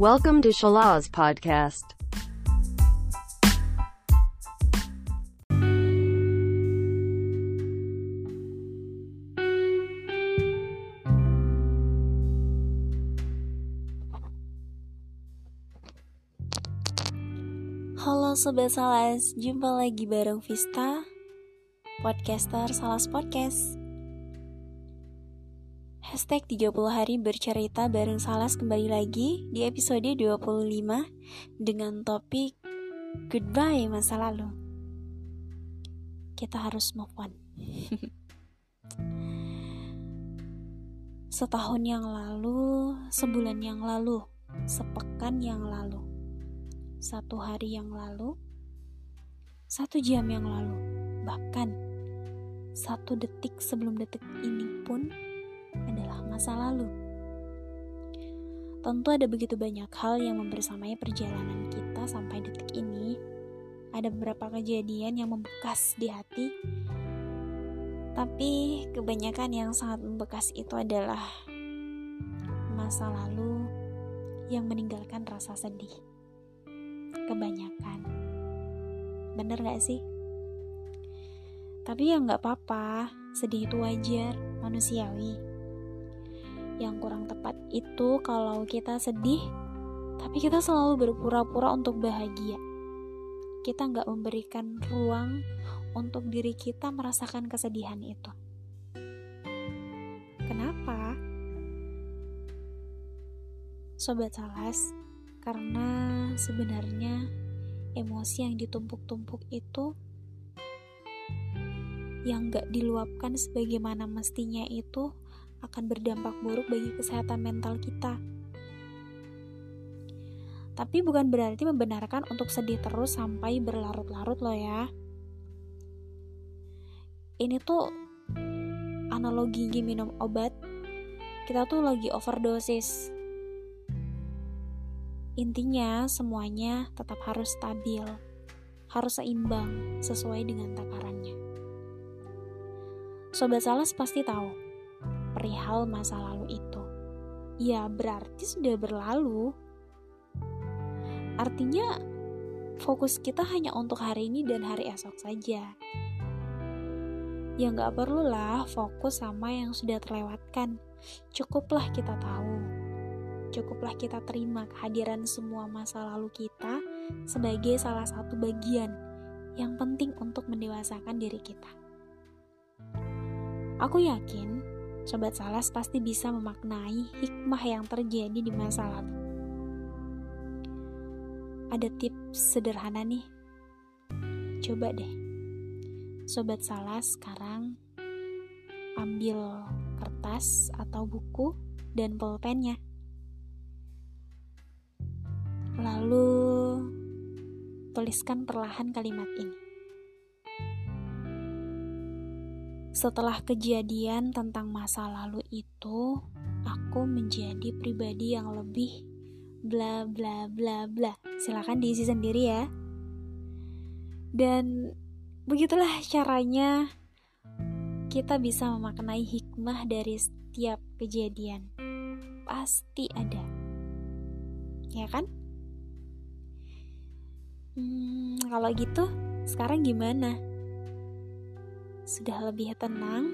Welcome to Shalaz Podcast. Halo Sobat Salas, jumpa lagi bareng Vista, podcaster Salas Podcast. Hashtag 30 hari bercerita bareng Salas kembali lagi di episode 25 dengan topik Goodbye masa lalu. Kita harus move on. Setahun yang lalu, sebulan yang lalu, sepekan yang lalu satu hari yang lalu, satu jam yang lalu, bahkan satu detik sebelum detik ini pun adalah masa lalu. Tentu ada begitu banyak hal yang membersamai perjalanan kita sampai detik ini. Ada beberapa kejadian yang membekas di hati, tapi kebanyakan yang sangat membekas itu adalah masa lalu yang meninggalkan rasa sedih kebanyakan. Bener gak sih? Tapi ya gak apa-apa, sedih itu wajar, manusiawi. Yang kurang tepat itu kalau kita sedih, tapi kita selalu berpura-pura untuk bahagia. Kita gak memberikan ruang untuk diri kita merasakan kesedihan itu. Kenapa? Sobat Salas, karena sebenarnya emosi yang ditumpuk-tumpuk itu yang gak diluapkan sebagaimana mestinya itu akan berdampak buruk bagi kesehatan mental kita. Tapi bukan berarti membenarkan untuk sedih terus sampai berlarut-larut loh ya. Ini tuh analogi minum obat. Kita tuh lagi overdosis Intinya, semuanya tetap harus stabil, harus seimbang sesuai dengan takarannya. Sobat Salas pasti tahu perihal masa lalu itu. Ya, berarti sudah berlalu. Artinya, fokus kita hanya untuk hari ini dan hari esok saja. Ya nggak perlulah fokus sama yang sudah terlewatkan. Cukuplah kita tahu cukuplah kita terima kehadiran semua masa lalu kita sebagai salah satu bagian yang penting untuk mendewasakan diri kita. Aku yakin Sobat Salas pasti bisa memaknai hikmah yang terjadi di masa lalu. Ada tips sederhana nih. Coba deh. Sobat Salas sekarang ambil kertas atau buku dan pulpennya Lalu tuliskan perlahan kalimat ini. Setelah kejadian tentang masa lalu itu, aku menjadi pribadi yang lebih bla bla bla bla. Silakan diisi sendiri ya. Dan begitulah caranya kita bisa memaknai hikmah dari setiap kejadian. Pasti ada. Ya kan? Hmm, kalau gitu, sekarang gimana? Sudah lebih tenang?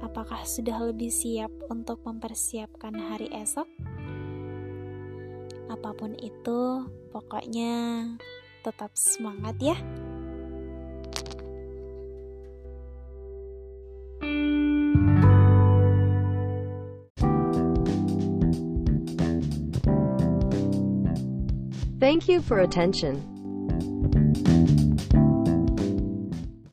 Apakah sudah lebih siap untuk mempersiapkan hari esok? Apa pun itu, pokoknya tetap semangat ya. Thank you for attention.